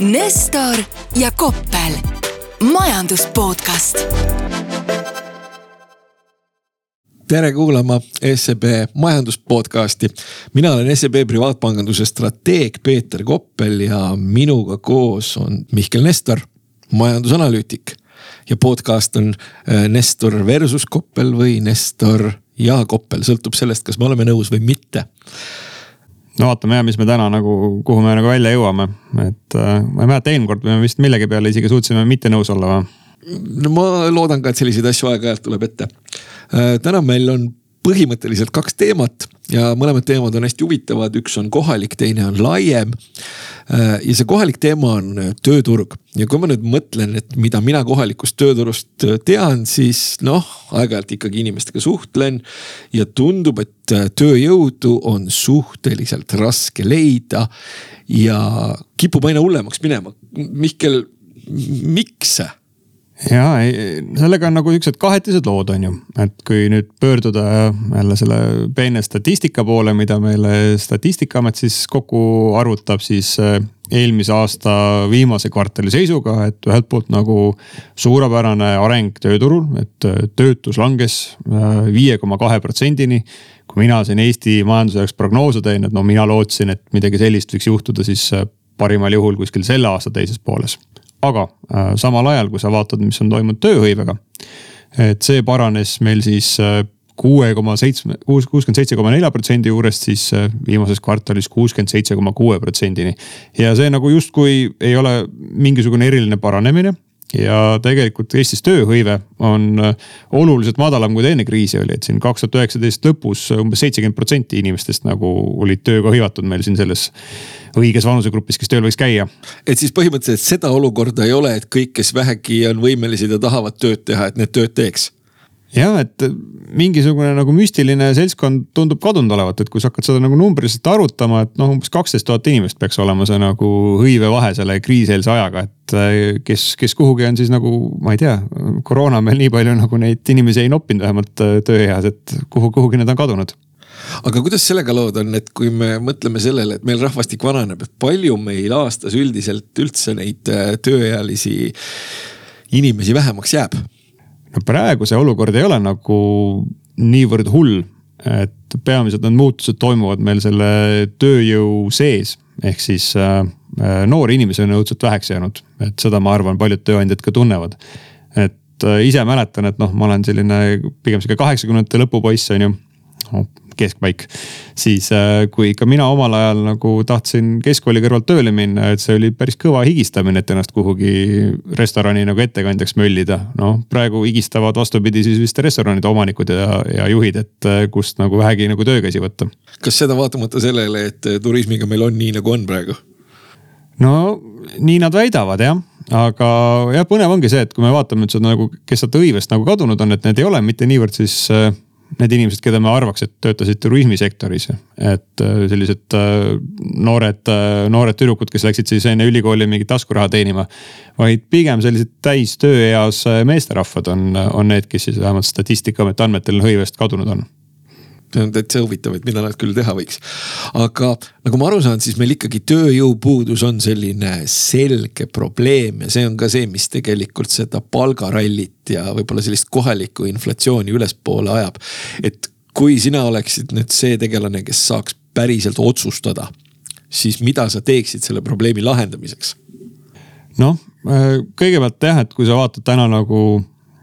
Nestor ja Koppel, majandus podcast. tere kuulama SEB majandus podcasti. mina olen SEB privaatpanganduse strateeg Peeter Koppel ja minuga koos on Mihkel Nestor, majandusanalüütik. ja podcast on äh, Nestor versus Koppel või Nestor ja Koppel, sõltub sellest, kas me oleme nõus või mitte no vaatame ja, mis me täna nagu, kuhu me nagu välja jõuame, et äh, ma ei mäleta, eelmine kord me vist millegi peale isegi suutsime mitte nõus olla või? no ma loodan ka, et selliseid asju aeg-ajalt tuleb ette äh,. täna meil on põhimõtteliselt kaks teemat ja mõlemad teemad on hästi huvitavad, üks on kohalik, teine on laiem. Äh, ja see kohalik teema on äh, tööturg ja kui ma nüüd mõtlen, et mida mina kohalikust tööturust äh, tean, siis noh, aeg-ajalt ikkagi inimestega suhtlen. ja tundub, et tööjõudu on suhteliselt raske leida ja kipub aina hullemaks minema. Mihkel, miks? Ja sellega on nagu siuksed kahetised lood, on ju, et kui nüüd pöörduda jälle selle peene statistika poole, mida meile statistikaamet siis kokku arvutab, siis äh, eelmise aasta viimase kvartali seisuga, et ühelt poolt nagu suurepärane areng tööturul, et äh, töötus langes äh, viie koma kahe protsendini. kui mina siin Eesti majanduse jaoks prognoose teen, et no mina lootsin, et midagi sellist võiks juhtuda siis parimal juhul kuskil selle aasta teises pooles aga äh, samal ajal, kui sa vaatad, mis on toimunud tööhõivega, et see paranes meil siis äh, kuue koma seitsme, kuus, kuuskümmend seitse koma nelja protsendi juurest siis äh, viimases kvartalis kuuskümmend seitse koma kuue protsendini. ja see nagu justkui ei ole mingisugune eriline paranemine ja tegelikult Eestis tööhõive on oluliselt madalam, kui ta enne kriisi oli, et siin kaks tuhat üheksateist lõpus umbes seitsekümmend protsenti inimestest nagu olid tööga hõivatud meil siin selles õiges vanusegrupis, kes tööl võiks käia. et siis põhimõtteliselt seda olukorda ei ole, et kõik, kes vähegi on võimelised ja tahavad tööd teha, et need tööd teeks jah, et mingisugune nagu müstiline seltskond tundub kadunud olevat, et kui sa hakkad seda nagu numbriliselt arvutama, et noh, umbes kaksteist tuhat inimest peaks olema see nagu hõivevahe selle kriiseelse ajaga, et äh, kes, kes kuhugi on siis nagu, ma ei tea, koroona meil nii palju nagu neid inimesi ei noppinud vähemalt äh, tööeas, et kuhu, kuhugi need on kadunud aga kuidas sellega lood on, et kui me mõtleme sellele, et meil rahvastik vananeb, et palju meil aastas üldiselt üldse neid äh, tööealisi inimesi vähemaks jääb? No praegu see olukord ei ole nagu niivõrd hull, et peamiselt need muutused toimuvad meil selle tööjõu sees, ehk siis äh, äh noori inimesi on õudselt väheks jäänud, et seda ma arvan, paljud tööandjad ka tunnevad. et äh, ise mäletan, et noh, ma olen selline pigem sihuke kaheksakümnendate lõpu poiss on ju keskpaik. siis äh, kui ikka mina omal ajal nagu tahtsin keskkooli kõrvalt tööle minna, et see oli päris kõva higistamine, et ennast kuhugi restorani nagu ettekandjaks möllida. noh, praegu higistavad vastupidi siis vist restoranide omanikud ja, ja juhid, et äh, kust nagu vähegi nagu töökäsi võtta. kas seda vaatamata sellele, et äh, turismiga meil on nii nagu on praegu? no nii nad väidavad jah aga jah, põnev ongi see, et kui me vaatame nüüd seda nagu, kes sealt hõivest nagu kadunud on, et need ei ole mitte niivõrd siis need inimesed, keda me arvaks, et töötasid turismisektoris. et äh, sellised äh, noored, äh, noored tüdrukud, kes läksid siis enne ülikooli mingit taskuraha teenima. vaid pigem sellised täis tööeas meesterahvad on, on need, kes siis vähemalt statistikaameti andmetel hõivest kadunud on see on täitsa huvitav, et mida nad küll teha võiks. aga nagu ma aru saan, siis meil ikkagi tööjõupuudus on selline selge probleem ja see on ka see, mis tegelikult seda palgarallit ja võib-olla sellist kohalikku inflatsiooni ülespoole ajab. et kui sina oleksid nüüd see tegelane, kes saaks päriselt otsustada, siis mida sa teeksid selle probleemi lahendamiseks? noh, kõigepealt jah, et kui sa vaatad täna nagu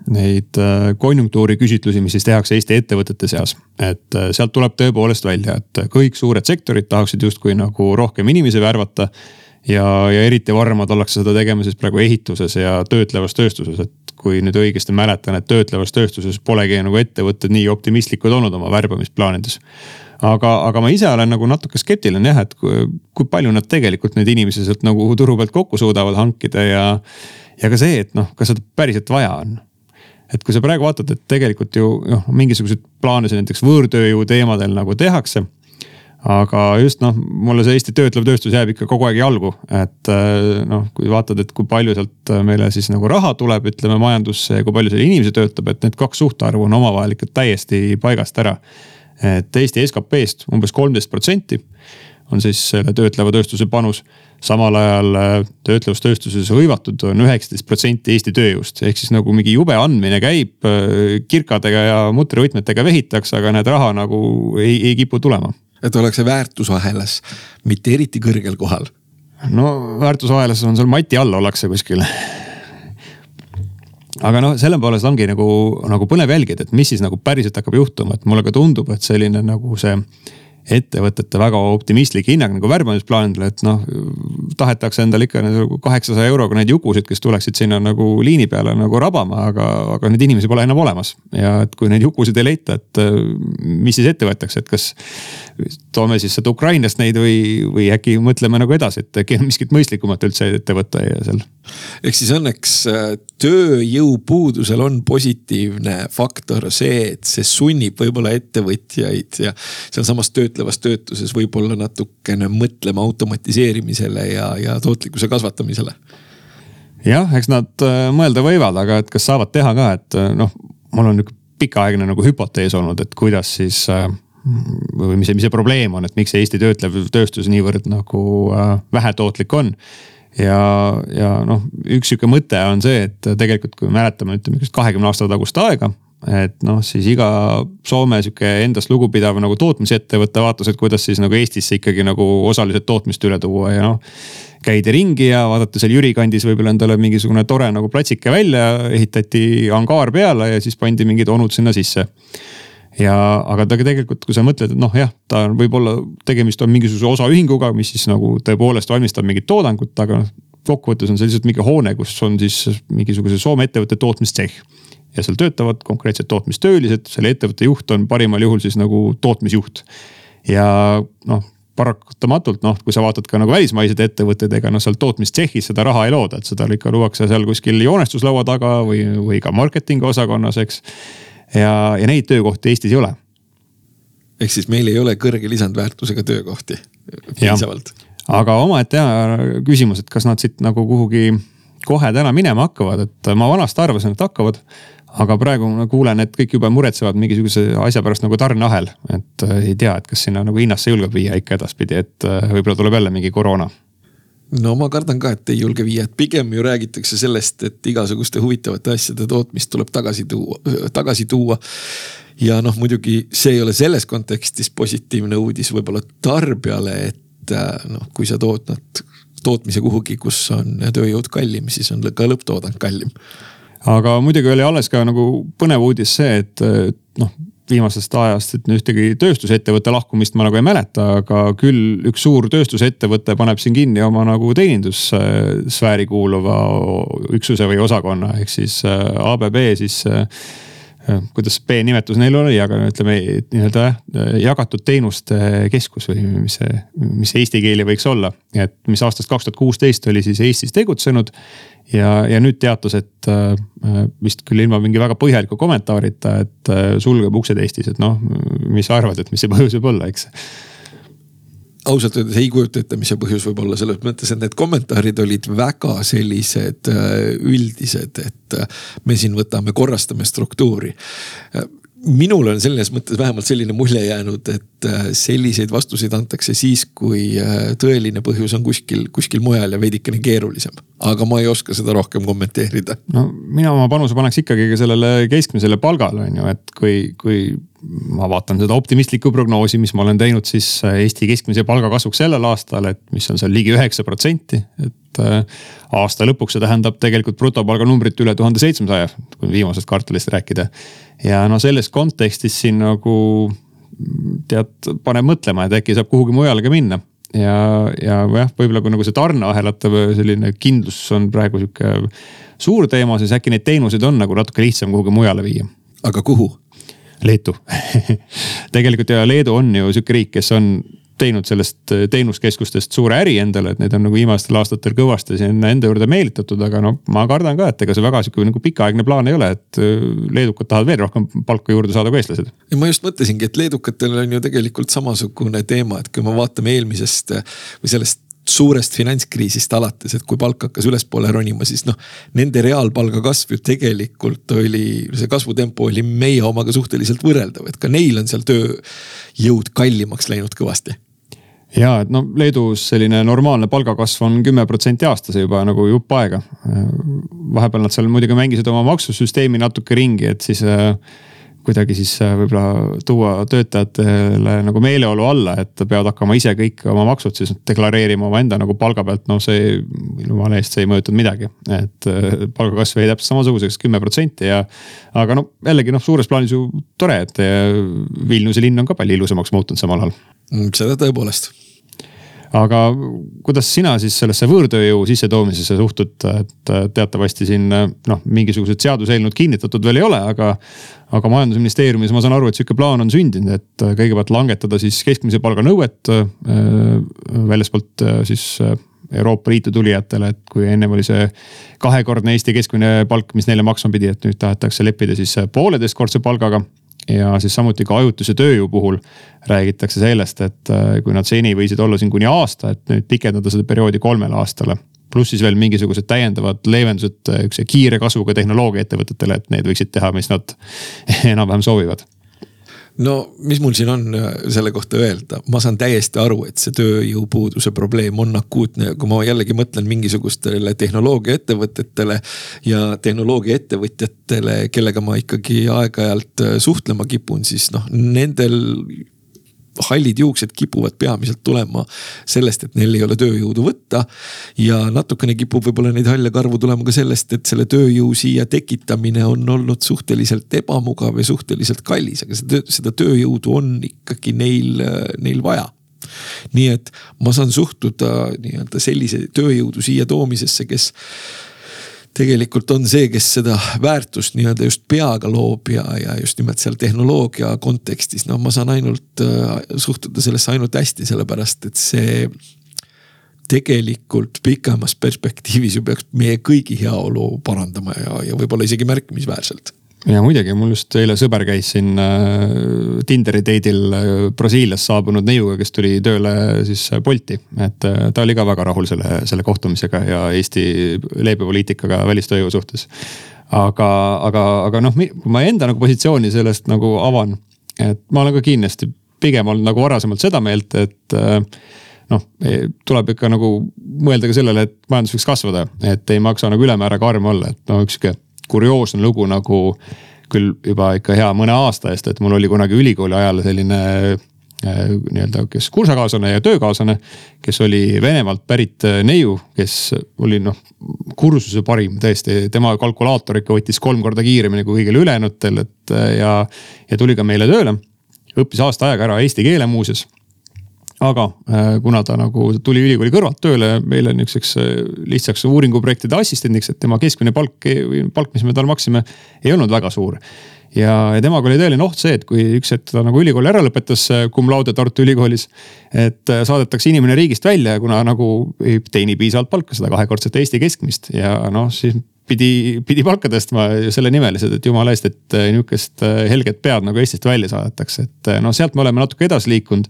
neid äh, konjunktuuriküsitlusi, mis siis tehakse Eesti ettevõtete seas. et äh, sealt tuleb tõepoolest välja, et kõik suured sektorid tahaksid justkui nagu rohkem inimesi värvata. ja, ja eriti varmad ollakse seda tegema siis praegu ehituses ja töötlevas tööstuses, et kui nüüd õigesti mäletan, et töötlevas tööstuses polegi nagu ettevõtted nii optimistlikud olnud oma värbamisplaanides aga, aga ma ise olen nagu natuke skeptiline jah, et kui, kui palju nad tegelikult neid inimesi sealt nagu turu pealt kokku suudavad hankida ja. ja ka see, et noh, kas seda päriselt vaja on et kui sa praegu vaatad, et tegelikult ju noh, mingisuguseid plaane siin näiteks võõrtööjõu teemadel nagu tehakse aga just noh, mulle see Eesti töötlev tööstus jääb ikka kogu aeg jalgu, et äh, noh, kui vaatad, et kui palju sealt meile siis nagu raha tuleb, ütleme majandusse ja kui palju seal inimesi töötab, et need kaks suhtarvu on omavahel ikka täiesti paigast ära. et Eesti SKP-st umbes kolmteist protsenti on siis selle töötleva tööstuse panus. samal ajal äh, töötlevas tööstuses hõivatud on üheksateist protsenti Eesti tööjõust, ehk siis nagu mingi jube andmine käib, äh, kirkadega ja mutrivõtmetega vehitakse, aga need raha nagu ei, ei kipu tulema. et ollakse väärtusahelas, mitte eriti kõrgel kohal no väärtusahelas on sul mati all ollakse kuskil aga noh, selle poolest ongi nagu, nagu põnev jälgida, et mis siis nagu päriselt hakkab juhtuma, et mulle ka tundub, et selline nagu see ettevõtete väga optimistlik hinnang nagu värbamisplaanidele, et noh, tahetakse endale ikka nagu kaheksasaja euroga neid jukusid, kes tuleksid sinna nagu liini peale nagu rabama, aga, aga neid inimesi pole enam olemas. ja et kui neid jukusid ei leita, et mis siis ette võetakse, et kas toome siis seda Ukrainast neid või, või äkki mõtleme nagu edasi, et äkki on miskit mõistlikumat üldse ette võtta ja seal. Ehk siis õnneks äh, tööjõupuudusel on positiivne faktor see, et see sunnib võib-olla ettevõtjaid ja sealsamas töötlevas töötuses võib-olla natukene mõtlema automatiseerimisele ja, ja tootlikkuse kasvatamisele. jah, eks nad äh, mõelda võivad, aga et kas saavad teha ka, et äh, noh, mul on nihuke pikaaegne nagu hüpotees olnud, et kuidas siis või mis see, mis see probleem on, et miks see Eesti töötlev tööstus niivõrd nagu äh, vähetootlik on. Ja, ja noh, üks sihuke mõte on see, et tegelikult kui me mäletame, ütleme kahekümne aasta tagust aega et noh, siis iga Soome sihuke endast lugupidav nagu tootmisettevõte vaatas, et kuidas siis nagu Eestisse ikkagi nagu osaliselt tootmist üle tuua ja noh. käidi ringi ja vaadati seal Jüri kandis võib-olla endale mingisugune tore nagu platsike välja, ehitati angaar peale ja siis pandi mingid onud sinna sisse ja, aga ta tegelikult, kui sa mõtled, et noh, jah, ta võib-olla tegemist on mingisuguse osaühinguga, mis siis nagu tõepoolest valmistab mingit toodangut, aga noh. kokkuvõttes on see lihtsalt mingi hoone, kus on siis mingisuguse Soome ettevõtte tootmistsehh. ja seal töötavad konkreetsed tootmistöölised, selle ettevõtte juht on parimal juhul siis nagu tootmisjuht. ja noh paratamatult noh, kui sa vaatad ka nagu välismaiseid ettevõtteid, ega noh, seal tootmistsehhis seda raha ei looda, et seda ikka luuakse seal kuskil joonestuslaua taga või, või ka marketingi osakonnas, eks ja, ja neid töökohti Eestis ei ole. ehk siis meil ei ole kõrge lisandväärtusega töökohti piisavalt. aga omaette hea küsimus, et kas nad siit nagu kuhugi kohe täna minema hakkavad, et ma vanasti arvasin, et hakkavad aga praegu ma kuulen, et kõik juba muretsevad mingisuguse asja pärast nagu tarneahel, et äh, ei tea, et kas sinna nagu hinnasse julgeb viia ikka edaspidi, et äh, võib-olla tuleb jälle mingi koroona no ma kardan ka, et ei julge viia, et pigem ju räägitakse sellest, et igasuguste huvitavate asjade tootmist tuleb tagasi tuua, tagasi tuua. ja noh, muidugi see ei ole selles kontekstis positiivne uudis võib-olla tarbijale, et äh, noh, kui sa toodad tootmise kuhugi, kus on tööjõud kallim, siis on ka lõpptoodang kallim. aga muidugi oli alles ka nagu põnev uudis see, et noh viimasest ajast, et ühtegi tööstusettevõtte lahkumist ma nagu ei mäleta, aga küll üks suur tööstusettevõte paneb siin kinni oma nagu teenindussfääri kuuluva üksuse või osakonna, ehk siis äh, ABB siis äh, kuidas B nimetus neil oli, aga ütleme nii-öelda jagatud teenuste keskus või mis see, mis see eesti keeli võiks olla. et mis aastast kaks tuhat kuusteist oli siis Eestis tegutsenud ja, ja nüüd teatas, et äh, vist küll ilma mingi väga põhjaliku kommentaarita, et äh, sulgeb uksed Eestis, et noh, mis sa arvad, et mis see põhjus võib olla, eks ausalt öeldes ei kujuta ette, mis see põhjus võib olla, selles mõttes, et need kommentaarid olid väga sellised äh, üldised, et äh, me siin võtame, korrastame struktuuri minul on selles mõttes vähemalt selline mulje jäänud, et äh, selliseid vastuseid antakse siis, kui äh, tõeline põhjus on kuskil, kuskil mujal ja veidikene keerulisem. aga ma ei oska seda rohkem kommenteerida. no mina oma panuse paneks ikkagi ka sellele keskmisele palgale on ju, et kui, kui ma vaatan seda optimistlikku prognoosi, mis ma olen teinud siis äh, Eesti keskmise palga kasvuks sellel aastal, et mis on seal ligi üheksa protsenti, et aasta lõpuks see tähendab tegelikult brutopalga numbrit üle tuhande seitsmesaja, kui viimasest kvartalist rääkida ja no selles kontekstis siin nagu tead, paneb mõtlema, et äkki saab kuhugi mujale ka minna. ja, ja jah, võib-olla kui nagu see tarneahelate selline kindlus on praegu sihuke suur teema, siis äkki neid teenuseid on nagu natuke lihtsam kuhugi mujale viia. aga kuhu? Leetu tegelikult ja Leedu on ju sihuke riik, kes on teinud sellest äh, teenuskeskustest suure äri endale, et neid on nagu viimastel aastatel kõvasti sinna enda juurde meelitatud, aga noh, ma kardan ka, et ega see väga sihuke nagu pikaaegne plaan ei ole, et äh, leedukad tahavad veel rohkem palka juurde saada kui eestlased. ja ma just mõtlesingi, et leedukatel on ju tegelikult samasugune teema, et kui me vaatame eelmisest või sellest suurest finantskriisist alates, et kui palk hakkas ülespoole ronima, siis noh. Nende reaalpalga kasv ju tegelikult oli, see kasvutempo oli meie omaga suhteliselt võrreldav, et ka neil on seal tööjõud kallimaks läinud kõvasti ja et no Leedus selline normaalne palgakasv on kümme protsenti aastas juba nagu jupp aega. vahepeal nad seal muidugi mängisid oma maksusüsteemi natuke ringi, et siis äh, kuidagi siis äh, võib-olla tuua töötajatele nagu meeleolu alla, et peavad hakkama ise kõik oma maksud siis deklareerima omaenda nagu palga pealt, no see jumala eest, see ei mõjutanud midagi. et äh, palgakasv jäi täpselt samasuguseks, kümme protsenti ja. aga no jällegi noh, suures plaanis ju tore, et Vilniuse linn on ka palju ilusamaks muutunud samal ajal. Mm, seda tõepoolest aga kuidas sina siis sellesse võõrtööjõu sissetoomisesse suhtud, et teatavasti siin noh, mingisugused seaduseelnõud kinnitatud veel ei ole, aga. aga majandusministeeriumis ma saan aru, et sihuke plaan on sündinud, et kõigepealt langetada siis keskmise palga nõuet äh, väljaspoolt äh, siis äh, Euroopa Liitu tulijatele, et kui ennem oli see kahekordne Eesti keskmine palk, mis neile maksma pidi, et nüüd tahetakse leppida siis pooleteistkordse palgaga ja siis samuti ka ajutise tööjõu puhul räägitakse sellest, et äh, kui nad seni võisid olla siin kuni aasta, et nüüd pikendada seda perioodi kolmele aastale. pluss siis veel mingisugused täiendavad leevendused sihukese kiire kasvuga tehnoloogiaettevõtetele, et need võiksid teha, mis nad enam-vähem soovivad no mis mul siin on äh, selle kohta öelda, ma saan täiesti aru, et see tööjõupuuduse probleem on akuutne, kui ma jällegi mõtlen mingisugustele tehnoloogiaettevõtetele ja tehnoloogiaettevõtjatele, kellega ma ikkagi aeg-ajalt äh, suhtlema kipun, siis noh, nendel hallid juuksed kipuvad peamiselt tulema sellest, et neil ei ole tööjõudu võtta. ja natukene kipub võib-olla neid halle karvu tulema ka sellest, et selle tööjõu siia tekitamine on olnud suhteliselt ebamugav ja suhteliselt kallis, aga seda, seda tööjõudu on ikkagi neil, neil vaja nii et ma saan suhtuda nii-öelda sellise tööjõudu siia toomisesse, kes tegelikult on see, kes seda väärtust nii-öelda just peaga loob ja, ja just nimelt seal tehnoloogia kontekstis, no ma saan ainult äh, suhtuda sellesse ainult hästi, sellepärast et see tegelikult pikemas perspektiivis ju peaks meie kõigi heaolu parandama ja, ja võib-olla isegi märkimisväärselt ja muidugi, mul just eile sõber käis siin äh, Tinderi date'il äh, Brasiiliast saabunud neiuga, kes tuli tööle siis Bolti. et äh, ta oli ka väga rahul selle, selle kohtumisega ja Eesti leebe poliitikaga välistööjõu suhtes. aga, aga, aga noh, kui ma enda nagu positsiooni sellest nagu avan, et ma olen ka kindlasti pigem olnud nagu varasemalt seda meelt, et noh, e, tuleb ikka nagu mõelda ka sellele, et majandus võiks kasvada, et ei maksa nagu ülemäära karm olla, et no üks sihuke kurioosne lugu nagu küll juba ikka hea mõne aasta eest, et mul oli kunagi ülikooli ajal selline äh, nii-öelda, kes kursakaaslane ja töökaaslane, kes oli Venemaalt pärit äh, neiu, kes oli noh, kursuse parim tõesti, tema kalkulaator ikka võttis kolm korda kiiremini kui kõigil ülejäänutel, et äh, ja, ja tuli ka meile tööle. õppis aasta aega ära eesti keele muuseas aga äh, kuna ta nagu tuli ülikooli kõrvalt tööle meile niisuguseks äh, lihtsaks uuringuprojektide assistendiks, et tema keskmine palk, palk, mis me talle maksime, ei olnud väga suur ja, ja temaga oli tõeline oht see, et kui üks hetk ta nagu ülikooli ära lõpetas äh, cum laude Tartu Ülikoolis. et saadetakse inimene riigist välja, kuna nagu ei teeni piisavalt palka, seda kahekordset Eesti keskmist ja noh, siis pidi, pidi palka tõstma selle nimelised, et jumala eest, et nihukest helget pead nagu Eestist välja saadetakse, et noh, sealt me oleme natuke edasi liikunud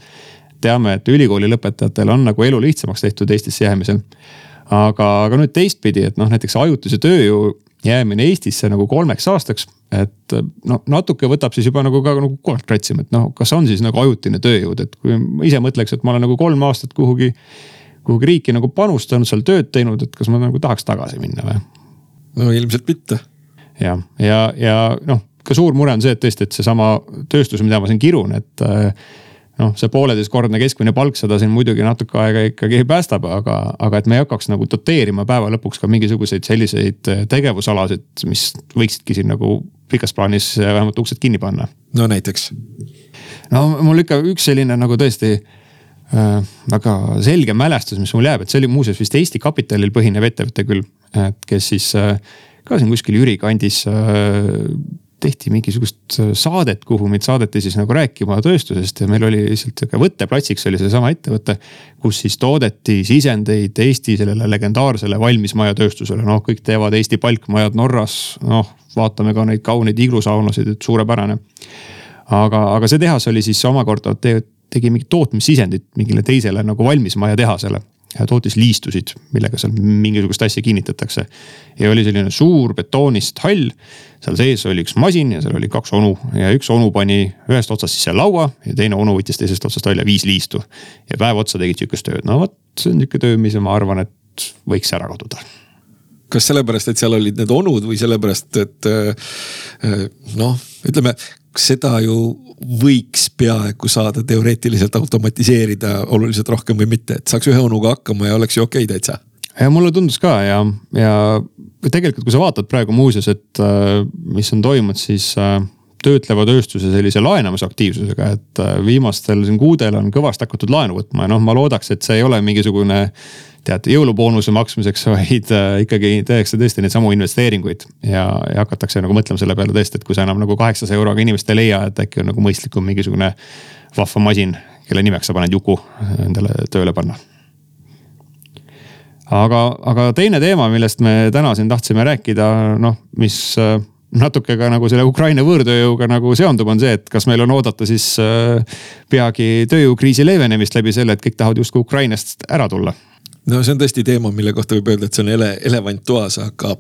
teame, et ülikooli lõpetajatel on nagu elu lihtsamaks tehtud Eestisse jäämisel. aga, aga nüüd teistpidi, et noh, näiteks ajutise tööjõu jäämine Eestisse nagu kolmeks aastaks. et noh, natuke võtab siis juba nagu ka nagu koort kratsima, et noh, kas on siis nagu ajutine tööjõud, et kui ma ise mõtleks, et ma olen nagu kolm aastat kuhugi. kuhugi riiki nagu panustanud, seal tööd teinud, et kas ma nagu tahaks tagasi minna või? no ilmselt mitte. jah, ja, ja, ja noh, ka suur mure on see, et tõesti, et seesama tööstus, mida ma siin kirun, et äh, noh, see pooleteistkordne keskmine palk seda siin muidugi natuke aega ikkagi päästab, aga, aga et me ei hakkaks nagu doteerima päeva lõpuks ka mingisuguseid selliseid eh, tegevusalasid, mis võiksidki siin nagu pikas plaanis eh, vähemalt uksed kinni panna. no näiteks? no mul ikka üks selline nagu tõesti äh, väga selge mälestus, mis mul jääb, et see oli muuseas vist Eesti kapitalil põhinev ettevõte küll, et kes siis äh, ka siin kuskil Jüri kandis äh, tehti mingisugust äh, saadet, kuhu meid saadeti siis nagu rääkima tööstusest ja meil oli lihtsalt sihuke võtteplatsiks oli seesama ettevõte. kus siis toodeti sisendeid Eesti sellele legendaarsele valmismajatööstusele, noh, kõik teevad Eesti palkmajad Norras, noh, vaatame ka neid kauneid iglusaunasid, et suurepärane. aga, aga see tehas oli siis omakorda te, tegi mingit tootmissisendit mingile teisele nagu valmismaja tehasele tootis liistusid, millega seal mingisugust asja kinnitatakse. ja oli selline suur betoonist hall, seal sees oli üks masin ja seal oli kaks onu ja üks onu pani ühest otsast sisse laua ja teine onu võttis teisest otsast välja viis liistu. ja päev otsa tegid sihukest tööd, no vot, see on nihuke töö, mis ma arvan, et võiks ära kaduda kas sellepärast, et seal olid need onud või sellepärast, et äh, noh, ütleme seda ju võiks peaaegu saada teoreetiliselt automatiseerida oluliselt rohkem või mitte, et saaks ühe onuga hakkama ja oleks ju okei okay, täitsa. ja mulle tundus ka ja, ja tegelikult, kui sa vaatad praegu muuseas, et äh, mis on toimunud, siis äh, töötleva tööstuse sellise laenamisaktiivsusega, et äh, viimastel siin kuudel on kõvasti hakatud laenu võtma ja noh, ma loodaks, et see ei ole mingisugune tead jõuluboonuse maksmiseks, vaid äh, ikkagi tehakse tõesti neid samu investeeringuid. ja, ja hakatakse nagu mõtlema selle peale tõesti, et kui sa enam nagu kaheksasaja euroga inimest ei leia, et äkki on nagu mõistlikum mingisugune vahva masin, kelle nimeks sa paned Juku endale tööle panna aga, aga teine teema, millest me täna siin tahtsime rääkida, noh, mis äh, natuke ka nagu selle Ukraina võõrtööjõuga nagu seondub, on see, et kas meil on oodata siis äh, peagi tööjõukriisi leevenemist läbi selle, et kõik tahavad justkui Ukrainast ära tulla no see on tõesti teema, mille kohta võib öelda, et see on ele, elevant toas, aga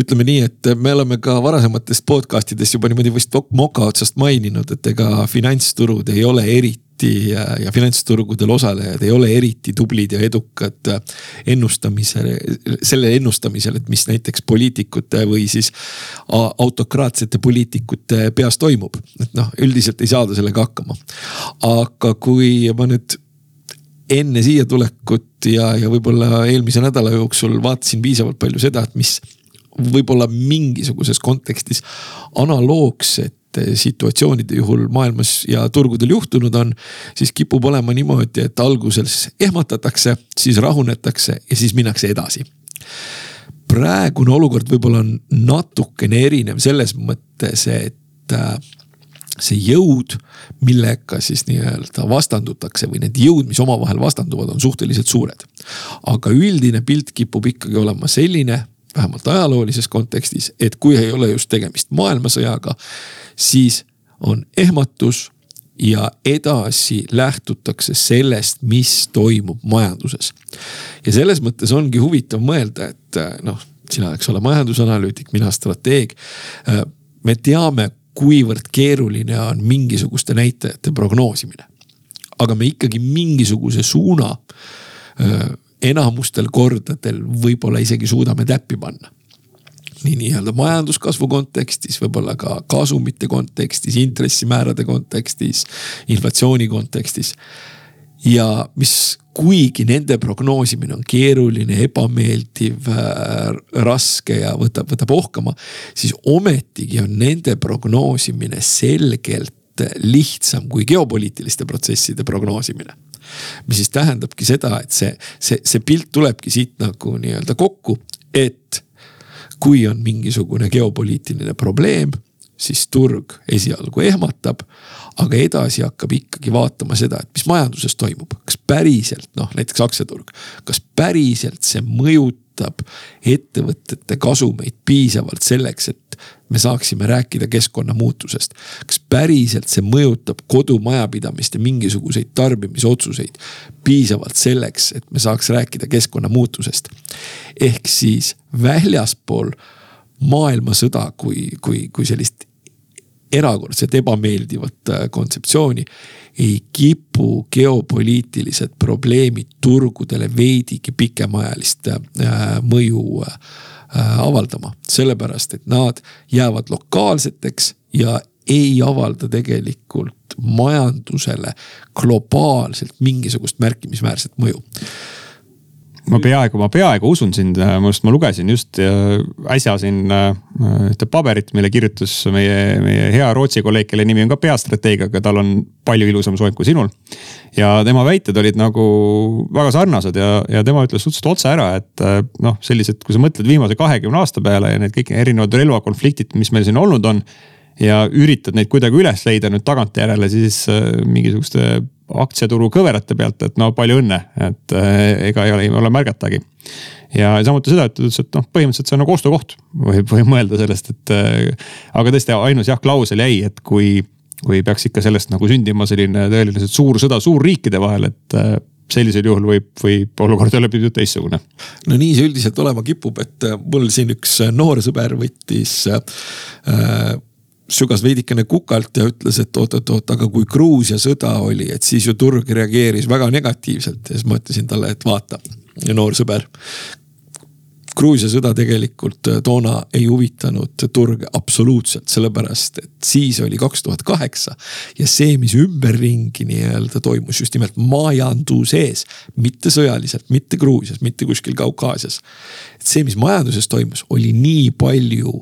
ütleme nii, et me oleme ka varasematest podcast idest juba niimoodi vist moka otsast maininud, et ega finantsturud ei ole eriti ja, ja finantsturgudel osalejad ei ole eriti tublid ja edukad ennustamisel, selle ennustamisel, et mis näiteks poliitikute või siis autokraatsete poliitikute peas toimub. et noh, üldiselt ei saada sellega hakkama. aga kui ma nüüd enne siia tulekut ja, ja võib-olla eelmise nädala jooksul vaatasin piisavalt palju seda, et mis võib-olla mingisuguses kontekstis analoogsete situatsioonide juhul maailmas ja turgudel juhtunud on, siis kipub olema niimoodi, et alguses ehmatatakse, siis rahunetakse ja siis minnakse edasi. praegune olukord võib-olla on natukene erinev selles mõttes, et äh, see jõud, millega siis nii-öelda vastandutakse või need jõud, mis omavahel vastanduvad, on suhteliselt suured. aga üldine pilt kipub ikkagi olema selline, vähemalt ajaloolises kontekstis, et kui ei ole just tegemist maailmasõjaga, siis on ehmatus ja edasi lähtutakse sellest, mis toimub majanduses. ja selles mõttes ongi huvitav mõelda, et noh, sina, eks ole, majandusanalüütik, mina strateeg. me teame kuivõrd keeruline on mingisuguste näitajate prognoosimine. aga me ikkagi mingisuguse suuna enamustel kordadel võib-olla isegi suudame täppi panna. nii nii-öelda majanduskasvu kontekstis, võib-olla ka kasumite kontekstis, intressimäärade kontekstis, inflatsiooni kontekstis. Ja mis kuigi nende prognoosimine on keeruline, ebameeldiv, äh, raske ja võtab, võtab ohkama, siis ometigi on nende prognoosimine selgelt lihtsam kui geopoliitiliste protsesside prognoosimine. mis siis tähendabki seda, et see, see, see pilt tulebki siit nagu nii-öelda kokku, et kui on mingisugune geopoliitiline probleem siis turg esialgu ehmatab, aga edasi hakkab ikkagi vaatama seda, et mis majanduses toimub, kas päriselt noh, näiteks aktsiaturg, kas päriselt see mõjutab ettevõtete kasumeid piisavalt selleks, et me saaksime rääkida keskkonnamuutusest. kas päriselt see mõjutab kodumajapidamiste mingisuguseid tarbimisotsuseid piisavalt selleks, et me saaks rääkida keskkonnamuutusest. ehk siis väljaspool maailmasõda kui, kui, kui sellist erakordselt ebameeldivat äh, kontseptsiooni. ei kipu geopoliitilised probleemid turgudele veidigi pikemaajalist äh, mõju äh, avaldama, sellepärast et nad jäävad lokaalseteks ja ei avalda tegelikult majandusele globaalselt mingisugust märkimisväärset mõju ma peaaegu, ma peaaegu usun sind, ma just, ma lugesin just äsja siin äh, ühte paberit, mille kirjutas meie, meie hea Rootsi kolleeg, kelle nimi on ka peastrateeg, aga tal on palju ilusam soeng kui sinul. ja tema väited olid nagu väga sarnased ja, ja tema ütles suhteliselt otse ära, et äh, noh, sellised, kui sa mõtled viimase kahekümne aasta peale ja need kõik erinevad relvakonfliktid, mis meil siin olnud on ja üritad neid kuidagi üles leida nüüd tagantjärele, siis äh, mingisuguste aktsiaturu kõverate pealt, et no palju õnne, et äh, ega ei ole, ei ole märgatagi. ja samuti seda, et ta ütles, et noh, põhimõtteliselt see on nagu ostukoht, võib, võib mõelda sellest, et äh, aga tõesti ainus jah, klausel jäi, et kui, kui peaks ikka sellest nagu sündima selline tõeliselt suur sõda suurriikide vahel, et äh, sellisel juhul võib, võib olukord olla pisut teistsugune. no nii see üldiselt olema kipub, et mul siin üks noor sõber võttis äh, sügas veidikene kukalt ja ütles, et oot-oot-oot, aga kui Gruusia sõda oli, et siis ju turg reageeris väga negatiivselt ja siis ma ütlesin talle, et vaata, noor sõber. Gruusia sõda tegelikult äh, toona ei huvitanud turge absoluutselt, sellepärast et siis oli kaks tuhat kaheksa. ja see, mis ümberringi nii-öelda toimus just nimelt majanduses, mitte sõjaliselt, mitte Gruusias, mitte kuskil Kaukaasias. et see, mis majanduses toimus, oli nii palju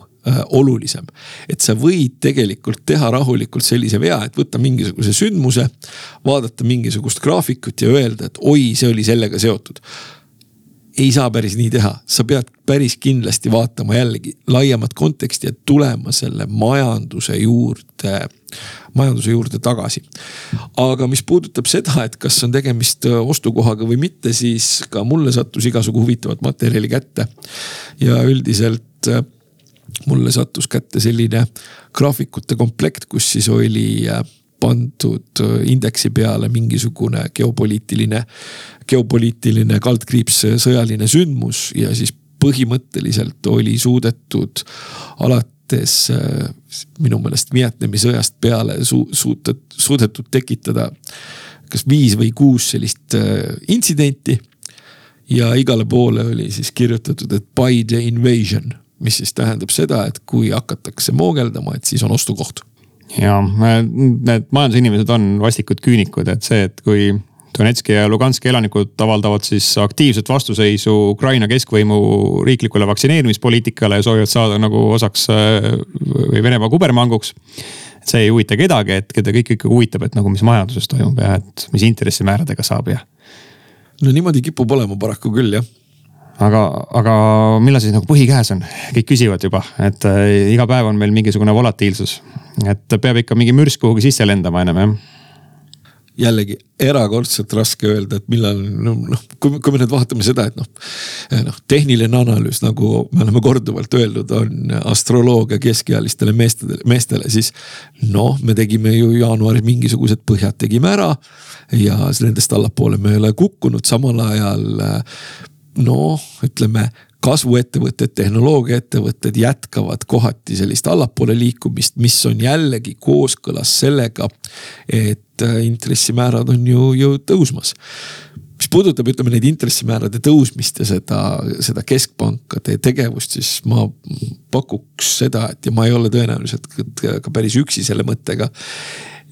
olulisem. et sa võid tegelikult teha rahulikult sellise vea, et võtta mingisuguse sündmuse, vaadata mingisugust graafikut ja öelda, et oi, see oli sellega seotud ei saa päris nii teha, sa pead päris kindlasti vaatama jällegi laiemat konteksti ja tulema selle majanduse juurde, majanduse juurde tagasi. aga mis puudutab seda, et kas on tegemist äh, ostukohaga või mitte, siis ka mulle sattus igasugu huvitavat materjali kätte. ja üldiselt äh, mulle sattus kätte selline graafikute komplekt, kus siis oli äh, pandud äh, indeksi peale mingisugune geopoliitiline, geopoliitiline kaldkriips sõjaline sündmus ja siis põhimõtteliselt oli suudetud alates äh, minu meelest Vietnami sõjast peale su, suutet, suudetud tekitada kas viis või kuus sellist äh, intsidenti. ja igale poole oli siis kirjutatud, et by the invasion, mis siis tähendab seda, et kui hakatakse moogeldama, et siis on ostukoht ja need majandusinimesed on vastikud küünikud, et see, et kui Donetski ja Luganski elanikud avaldavad siis aktiivset vastuseisu Ukraina keskvõimu riiklikule vaktsineerimispoliitikale ja soovivad saada nagu osaks või Venemaa kubermanguks. see ei huvita kedagi, et keda kõik ikka huvitab, et nagu mis majanduses toimub ja et mis intressimääradega saab ja. no niimoodi kipub olema paraku küll jah aga, aga millal siis nagu põhi käes on, kõik küsivad juba, et äh, iga päev on meil mingisugune volatiilsus. et peab ikka mingi mürsk kuhugi sisse lendama ennem jah jällegi erakordselt raske öelda, et millal noh, kui, kui me nüüd vaatame seda, et noh. noh, tehniline analüüs, nagu me oleme korduvalt öeldud, on astroloogia keskealistele meestele, meestele, siis. noh, me tegime ju jaanuaris mingisugused põhjad tegime ära ja nendest allapoole me ei ole kukkunud, samal ajal noh, ütleme kasvuettevõtted, tehnoloogiaettevõtted jätkavad kohati sellist allapoole liikumist, mis on jällegi kooskõlas sellega, et äh, intressimäärad on ju, ju tõusmas mis puudutab, ütleme neid intressimäärade tõusmist ja seda, seda keskpankade tegevust, siis ma pakuks seda, et ja ma ei ole tõenäoliselt ka päris üksi selle mõttega.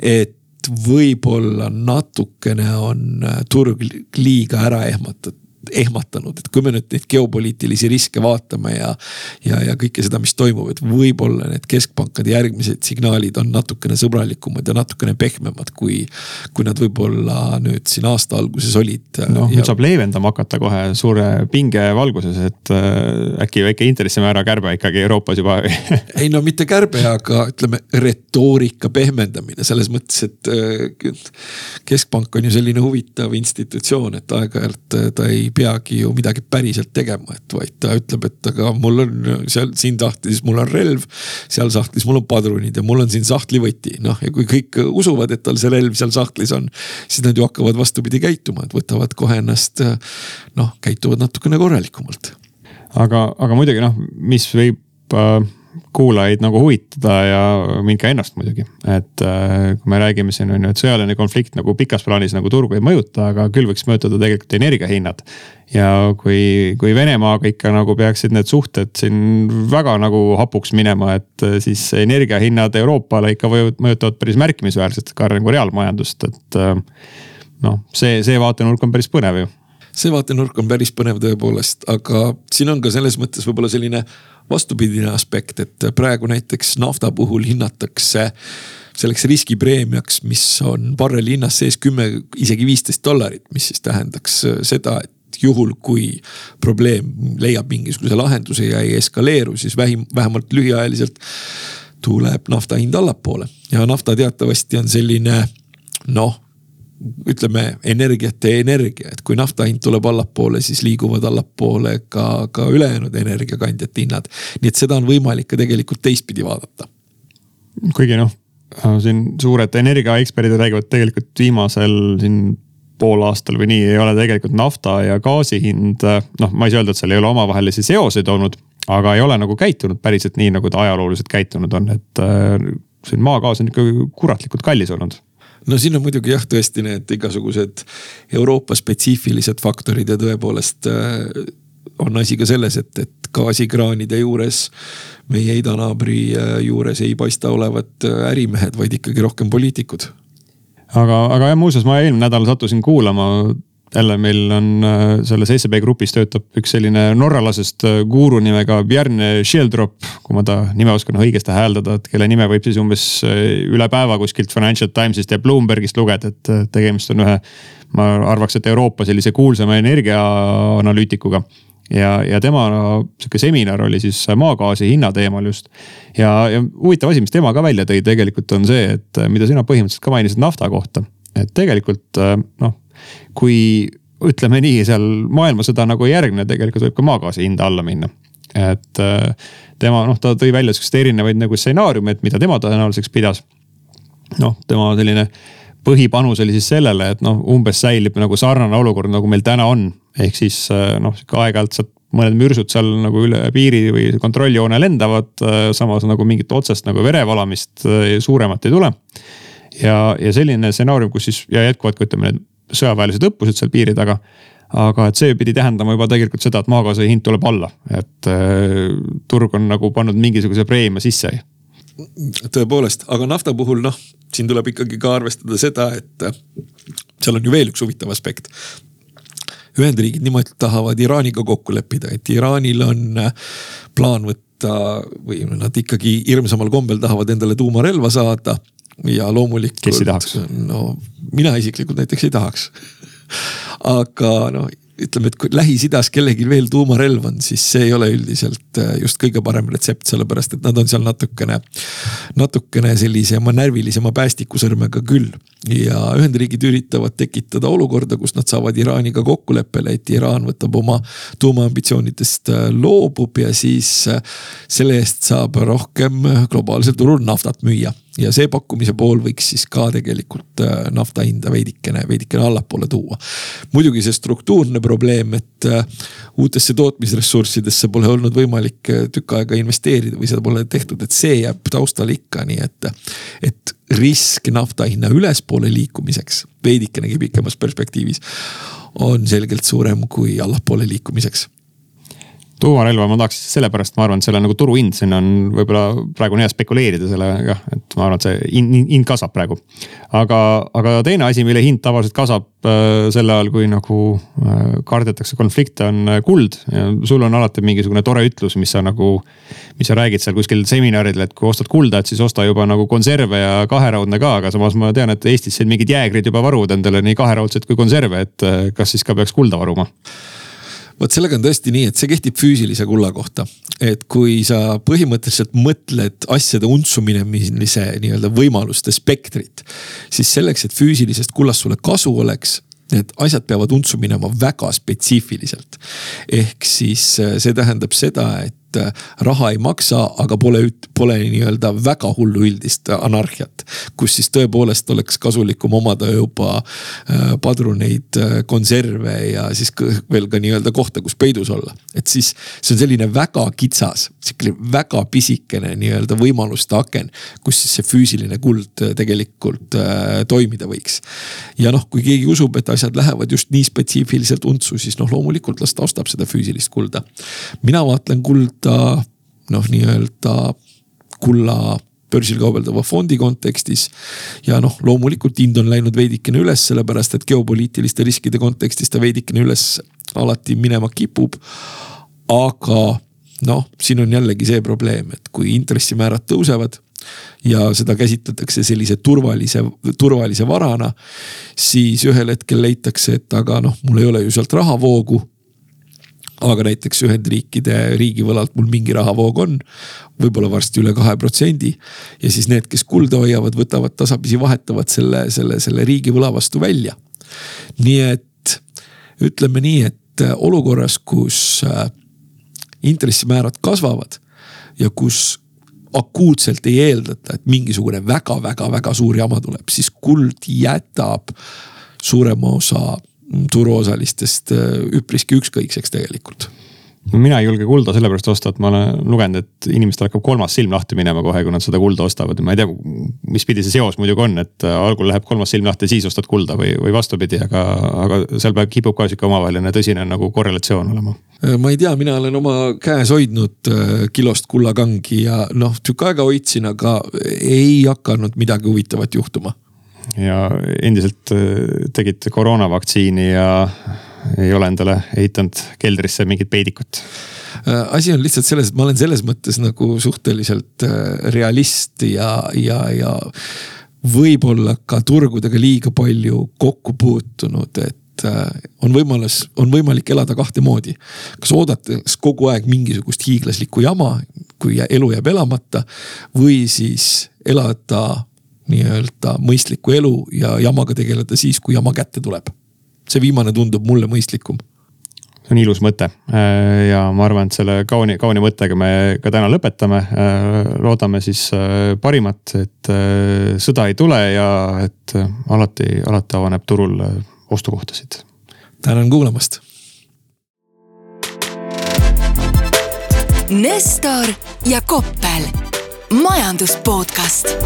et võib-olla natukene on äh, turg liiga ära ehmatatud ehmatanud, et kui me nüüd neid geopoliitilisi riske vaatame ja. ja, ja kõike seda, mis toimub, et võib-olla need keskpankade järgmised signaalid on natukene sõbralikumad ja natukene pehmemad, kui. kui nad võib-olla nüüd siin aasta alguses olid. noh ja..., nüüd saab leevendama hakata kohe suure pinge valguses, et äh, äkki väike intressimäära kärbe ikkagi Euroopas juba ei no mitte kärbe, aga ütleme retoorika pehmendamine selles mõttes, et äh, keskpank on ju selline huvitav institutsioon, et aeg-ajalt äh, ta ei peagi ju midagi päriselt tegema, et vaid ta ütleb, et aga mul on seal siin sahtlis, mul on relv. seal sahtlis mul on padrunid ja mul on siin sahtlivõti, noh ja kui kõik usuvad, et tal see relv seal sahtlis on. siis nad ju hakkavad vastupidi käituma, et võtavad kohe ennast noh, käituvad natukene korralikumalt. aga, aga muidugi noh, mis võib äh kuulajaid nagu huvitada ja mind ka ennast muidugi. et äh, kui me räägime siin on ju, et sõjaline konflikt nagu pikas plaanis nagu turgu ei mõjuta, aga küll võiks mõjutada tegelikult energiahinnad. ja kui, kui Venemaaga ikka nagu peaksid need suhted siin väga nagu hapuks minema, et äh, siis energiahinnad Euroopale ikka mõjutavad päris märkimisväärselt ka nagu reaalmajandust, et äh, noh, see, see vaatenurk on päris põnev ju see vaatenurk on päris põnev tõepoolest, aga siin on ka selles mõttes võib-olla selline vastupidine aspekt, et praegu näiteks nafta puhul hinnatakse selleks riskipreemiaks, mis on barreli hinnas sees kümme, isegi viisteist dollarit, mis siis tähendaks seda, et juhul, kui probleem leiab mingisuguse lahenduse ja ei eskaleeru, siis vähim, vähemalt lühiajaliselt tuleb nafta hind allapoole. Ja nafta teatavasti on selline noh ütleme energiate energia, et kui nafta hind tuleb allapoole, siis liiguvad allapoole ka, ka ülejäänud energiakandjate hinnad. nii et seda on võimalik ka tegelikult teistpidi vaadata. kuigi noh, siin suured energiaeksperdid räägivad tegelikult viimasel siin poolaastal või nii ei ole tegelikult nafta ja gaasi hind, noh, ma ei saa öelda, et seal ei ole omavahelisi seoseid olnud, aga ei ole nagu käitunud päriselt nii, nagu ta ajalooliselt käitunud on, et äh, siin maagaas on ikka kuratlikult kallis olnud no siin on muidugi jah, tõesti need igasugused Euroopa spetsiifilised faktorid ja tõepoolest äh, on asi ka selles, et, et gaasikraanide juures, meie idanaabri äh, juures ei paista olevat ärimehed, vaid ikkagi rohkem poliitikud. Aga, aga jah, muuseas ma eelmine nädal sattusin kuulama jälle meil on äh, selles SEB grupis töötab üks selline norralasest äh, guru nimega Björn Schieldrop, kui ma ta nime oskan õigesti hääldada, et kelle nime võib siis umbes äh, üle päeva kuskilt Financial Timesist ja Bloombergist lugeda, et tegemist on ühe. ma arvaks, et Euroopa sellise kuulsama energiaanalüütikuga ja, ja tema sihuke seminar oli siis maagaasi hinna teemal just. ja, ja huvitav asi, mis tema ka välja tõi, tegelikult on see, et mida sina põhimõtteliselt ka mainisid nafta kohta. et tegelikult noh, kui ütleme nii, seal maailmasõda nagu ei järgne, tegelikult võib ka maagaasi hinda alla minna. et tema noh, ta tõi välja siukseid erinevaid nagu stsenaariume, et mida tema tõenäoliseks pidas. noh, tema selline põhipanus oli siis sellele, et noh, umbes säilib nagu sarnane olukord, nagu meil täna on ehk siis äh, noh, sihuke aeg-ajalt sealt mõned mürsud seal nagu üle piiri või kontrolljoone lendavad, äh, samas nagu mingit otsest nagu verevalamist äh, suuremat ei tule. ja, ja selline stsenaarium, kus siis ja jätkuvalt ka ütleme need sõjaväelised õppused seal piiri taga. aga et see pidi tähendama juba tegelikult seda, et maagaasi hind tuleb alla, et äh, turg on nagu pannud mingisuguse preemia sisse tõepoolest, aga nafta puhul noh, siin tuleb ikkagi ka arvestada seda, et seal on ju veel üks huvitav aspekt. Ühendriigid nimelt tahavad Iraaniga kokku leppida, et Iraanil on äh, plaan võtta või nad ikkagi hirmsamal kombel tahavad endale tuumarelva saada. Ja loomulikult. kes ei tahaks? no mina isiklikult näiteks ei tahaks aga noh ütleme, et kui Lähis-Idas kellelgi veel tuumarelv on, siis see ei ole üldiselt äh, just kõige parem retsept, sellepärast et nad on seal natukene, natukene sellisema närvilisema päästikusõrmega küll. ja Ühendriigid üritavad tekitada olukorda, kus nad saavad Iraaniga kokkuleppele, et Iraan võtab oma tuumaambitsioonidest äh, loobub ja siis äh, selle eest saab rohkem globaalsel turul naftat müüa ja see pakkumise pool võiks siis ka tegelikult äh, nafta hinda veidikene, veidikene allapoole tuua. muidugi see struktuurne probleem, et äh, uutesse tootmisressurssidesse pole olnud võimalik äh, tükk aega investeerida või seda pole tehtud, et see jääb taustale ikka, nii et, et risk nafta hinna ülespoole liikumiseks veidikenegi pikemas perspektiivis on selgelt suurem kui allapoole liikumiseks tuumarelva ma tahaks sellepärast, ma arvan, et selle nagu turuhind siin on võib-olla praegu on hea spekuleerida sellega, et ma arvan, et see hind, hind kasvab praegu. aga, aga teine asi, mille hind tavaliselt kasvab äh, sel ajal, kui nagu äh, kardetakse konflikte, on äh, kuld. sul on alati mingisugune tore ütlus, mis sa nagu, mis sa räägid seal kuskil seminaridel, et kui ostad kulda, et siis osta juba nagu konserve ja kaheraudne ka, aga samas ma tean, et Eestis siin mingid jäägrid juba varuvad endale nii kaheraudseid kui konserve, et kas siis ka peaks kulda varuma? Vot sellega on tõesti nii, et see kehtib füüsilise kulla kohta. et kui sa põhimõtteliselt mõtled asjade untsu minemise nii-öelda võimaluste spektrit, siis selleks, et füüsilisest kullast sulle kasu oleks need asjad peavad untsu minema väga spetsiifiliselt. ehk siis äh, see tähendab seda, et et äh, raha ei maksa, aga pole, pole nii-öelda väga hullu üldist anarhiat. kus siis tõepoolest oleks kasulikum omada juba äh, padruneid, äh, konserve ja siis veel ka nii-öelda kohta, kus peidus olla. et siis see on selline väga kitsas, sihuke väga pisikene nii-öelda võimaluste aken, kus siis see füüsiline kuld tegelikult äh, toimida võiks. ja noh, kui keegi usub, et asjad lähevad just nii spetsiifiliselt untsu, siis noh, loomulikult las ta ostab seda füüsilist kulda. mina vaatlen kulda ta noh, nii-öelda kulla börsil kaubeldava fondi kontekstis. ja noh, loomulikult hind on läinud veidikene üles, sellepärast et geopoliitiliste riskide kontekstis ta veidikene üles alati minema kipub. aga noh, siin on jällegi see probleem, et kui intressimäärad tõusevad ja seda käsitletakse sellise turvalise, turvalise varana, siis ühel hetkel leitakse, et aga noh, mul ei ole ju sealt rahavoogu aga näiteks Ühendriikide riigivõlalt mul mingi rahavoog on, võib-olla varsti üle kahe protsendi. ja siis need, kes kulda hoiavad, võtavad tasapisi, vahetavad selle, selle, selle riigivõla vastu välja. nii et ütleme nii, et äh, olukorras, kus äh, intressimäärad kasvavad ja kus akuutselt ei eeldata, et mingisugune väga-väga-väga suur jama tuleb, siis kuld jätab suurema osa turuosalistest üpriski ükskõikseks tegelikult mina ei julge kulda sellepärast osta, et ma olen lugenud, et inimestel hakkab kolmas silm lahti minema kohe, kui nad seda kulda ostavad. ma ei tea, mis pidi see seos muidugi on, et algul läheb kolmas silm lahti, siis ostad kulda või, või vastupidi, aga, aga seal peab, kipub ka sihuke omavaheline tõsine nagu korrelatsioon olema. ma ei tea, mina olen oma käes hoidnud äh, kilost kullakangi ja noh, tükk aega hoidsin, aga ei hakanud midagi huvitavat juhtuma. Ja endiselt äh, tegite koroonavaktsiini ja ei ole endale ehitanud keldrisse mingit peidikut? Äh, asi on lihtsalt selles, et ma olen selles mõttes nagu suhteliselt äh, realist ja, ja, ja võib-olla ka turgudega liiga palju kokku puutunud, et on võimalus, on võimalik elada kahte moodi. kas oodates kogu aeg mingisugust hiiglaslikku jama, kui elu jääb elamata või siis elada nii-öelda mõistlikku elu ja jamaga tegeleda siis, kui jama kätte tuleb see viimane tundub mulle mõistlikum see on ilus mõte ja ma arvan, et selle kauni, kauni mõttega me ka täna lõpetame. loodame siis parimat, et sõda ei tule ja et alati, alati avaneb turul ostukohtasid. tänan kuulamast. Nestor ja Koppel, majandus podcast